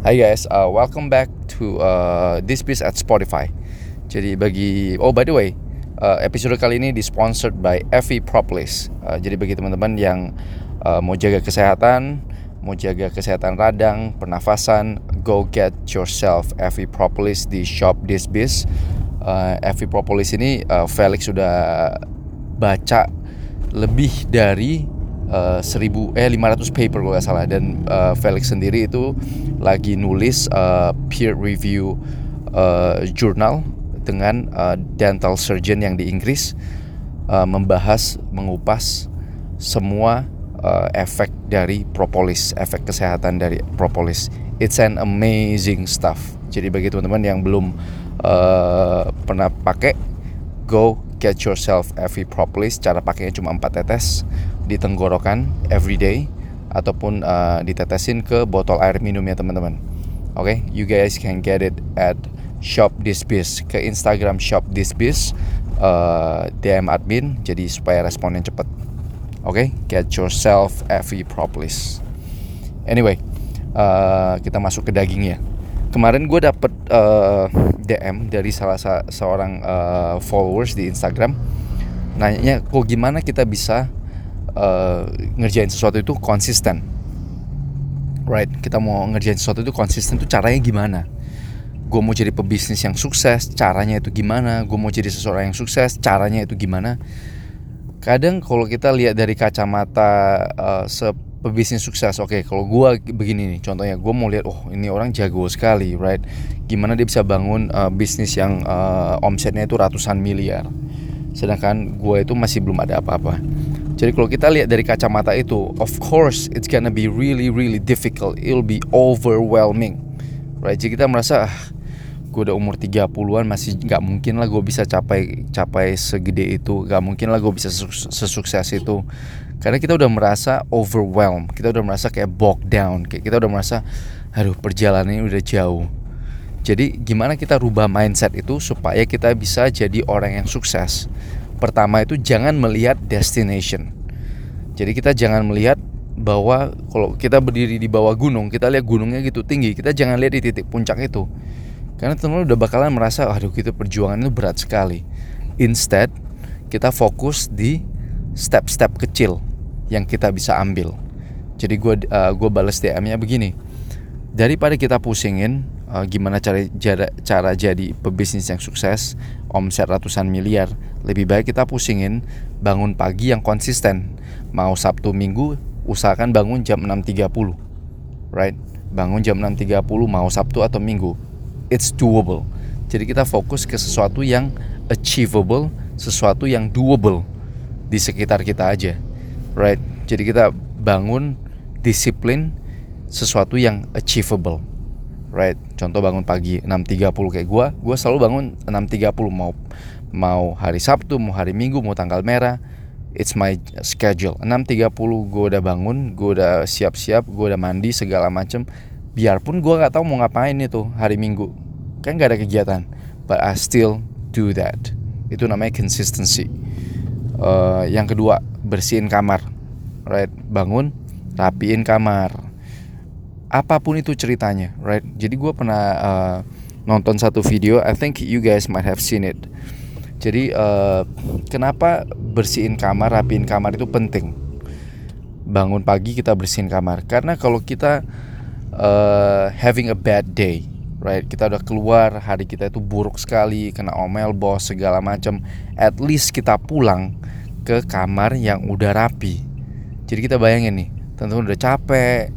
Hi guys, uh, welcome back to uh, This Piece at Spotify. Jadi bagi oh by the way, uh, episode kali ini disponsored by Effie Propolis. Uh, jadi bagi teman-teman yang uh, mau jaga kesehatan, mau jaga kesehatan radang, pernafasan, go get yourself Effie Propolis di shop This Biz. Uh, Effie Propolis ini uh, Felix sudah baca lebih dari uh, 1000 eh 500 paper kalau nggak salah dan uh, Felix sendiri itu lagi nulis uh, peer review uh, jurnal dengan uh, dental surgeon yang di Inggris uh, membahas mengupas semua uh, efek dari propolis, efek kesehatan dari propolis. It's an amazing stuff. Jadi bagi teman-teman yang belum uh, pernah pakai, go get yourself every propolis. Cara pakainya cuma 4 tetes di tenggorokan every day ataupun uh, ditetesin ke botol air minum ya teman-teman. Oke, okay? you guys can get it at shop this biz ke Instagram shop this biz uh, DM admin jadi supaya responnya cepet. Oke, okay? get yourself every propolis. Anyway, uh, kita masuk ke dagingnya. Kemarin gue dapet uh, DM dari salah sa seorang uh, followers di Instagram, nanya kok gimana kita bisa uh, ngerjain sesuatu itu konsisten. Right? Kita mau ngerjain sesuatu itu konsisten tuh caranya gimana? Gue mau jadi pebisnis yang sukses caranya itu gimana? Gue mau jadi seseorang yang sukses caranya itu gimana? Kadang kalau kita lihat dari kacamata uh, pebisnis sukses oke okay, kalau gue begini nih contohnya gue mau lihat oh ini orang jago sekali right? Gimana dia bisa bangun uh, bisnis yang uh, omsetnya itu ratusan miliar? Sedangkan gue itu masih belum ada apa-apa jadi kalau kita lihat dari kacamata itu, of course it's gonna be really really difficult. It'll be overwhelming. Right? Jadi kita merasa ah, gue udah umur 30-an masih nggak mungkin lah gue bisa capai capai segede itu, nggak mungkin lah gue bisa sesukses itu. Karena kita udah merasa overwhelmed, kita udah merasa kayak bogged down, kayak kita udah merasa aduh perjalanan ini udah jauh. Jadi gimana kita rubah mindset itu supaya kita bisa jadi orang yang sukses? pertama itu jangan melihat destination. Jadi kita jangan melihat bahwa kalau kita berdiri di bawah gunung, kita lihat gunungnya gitu tinggi, kita jangan lihat di titik puncak itu. Karena teman-teman udah bakalan merasa, aduh gitu perjuangan itu berat sekali. Instead, kita fokus di step-step kecil yang kita bisa ambil. Jadi gue uh, gue balas DM-nya begini. Daripada kita pusingin uh, gimana cara, cara cara jadi pebisnis yang sukses, omset ratusan miliar, lebih baik kita pusingin bangun pagi yang konsisten. Mau Sabtu Minggu usahakan bangun jam 6.30. Right? Bangun jam 6.30 mau Sabtu atau Minggu. It's doable. Jadi kita fokus ke sesuatu yang achievable, sesuatu yang doable di sekitar kita aja. Right? Jadi kita bangun disiplin sesuatu yang achievable right? Contoh bangun pagi 6.30 kayak gue gue selalu bangun 6.30 mau mau hari Sabtu mau hari Minggu mau tanggal merah it's my schedule. 6.30 gue udah bangun gue udah siap-siap gue udah mandi segala macem. Biarpun gue nggak tahu mau ngapain itu hari Minggu kan gak ada kegiatan but I still do that. Itu namanya consistency. Uh, yang kedua bersihin kamar right? Bangun rapiin kamar apa pun itu ceritanya, right? Jadi gue pernah uh, nonton satu video, I think you guys might have seen it. Jadi uh, kenapa bersihin kamar, rapiin kamar itu penting? Bangun pagi kita bersihin kamar, karena kalau kita uh, having a bad day, right? Kita udah keluar, hari kita itu buruk sekali, kena omel bos segala macam. At least kita pulang ke kamar yang udah rapi. Jadi kita bayangin nih, tentu udah capek,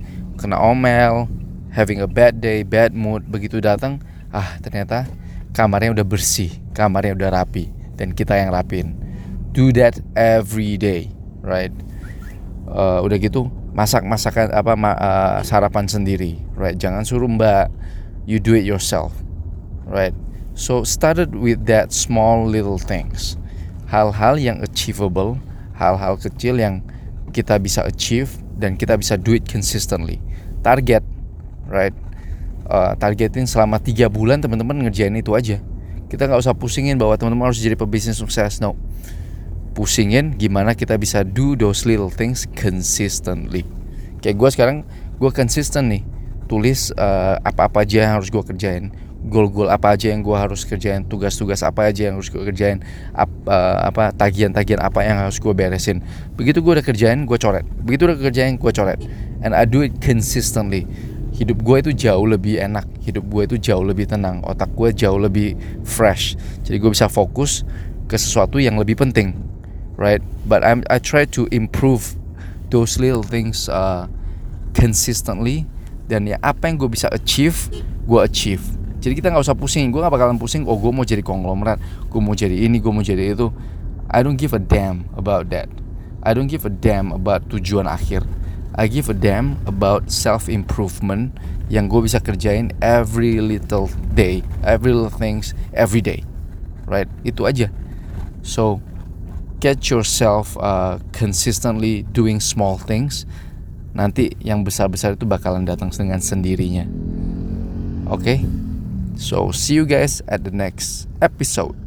kena omel, having a bad day, bad mood, begitu datang, ah ternyata kamarnya udah bersih, kamarnya udah rapi, dan kita yang rapin. Do that every day, right? Uh, udah gitu masak masakan apa ma, uh, sarapan sendiri, right? Jangan suruh mbak, you do it yourself, right? So started with that small little things, hal-hal yang achievable, hal-hal kecil yang kita bisa achieve dan kita bisa do it consistently. Target right? Uh, targetin selama tiga bulan teman-teman ngerjain itu aja. Kita nggak usah pusingin bahwa teman-teman harus jadi pebisnis sukses. No. Pusingin gimana kita bisa do those little things consistently. Kayak gue sekarang gue consistent nih tulis uh, apa-apa aja yang harus gue kerjain goal-goal apa aja yang gue harus kerjain tugas-tugas apa aja yang harus gue kerjain ap, uh, apa tagihan-tagihan apa yang harus gue beresin. Begitu gue udah kerjain gue coret. Begitu udah kerjain gue coret. And I do it consistently. Hidup gue itu jauh lebih enak. Hidup gue itu jauh lebih tenang. Otak gue jauh lebih fresh. Jadi gue bisa fokus ke sesuatu yang lebih penting. Right? But I'm I try to improve those little things uh, consistently. Dan ya apa yang gue bisa achieve gue achieve jadi kita nggak usah pusing. Gue nggak bakalan pusing oh gue mau jadi konglomerat. Gue mau jadi ini gue mau jadi itu. I don't give a damn about that. I don't give a damn about tujuan akhir. I give a damn about self improvement yang gue bisa kerjain every little day every little things every day. Right? Itu aja. So get yourself uh, consistently doing small things. Nanti yang besar-besar itu bakalan datang dengan sendirinya. Oke okay? So, see you guys at the next episode.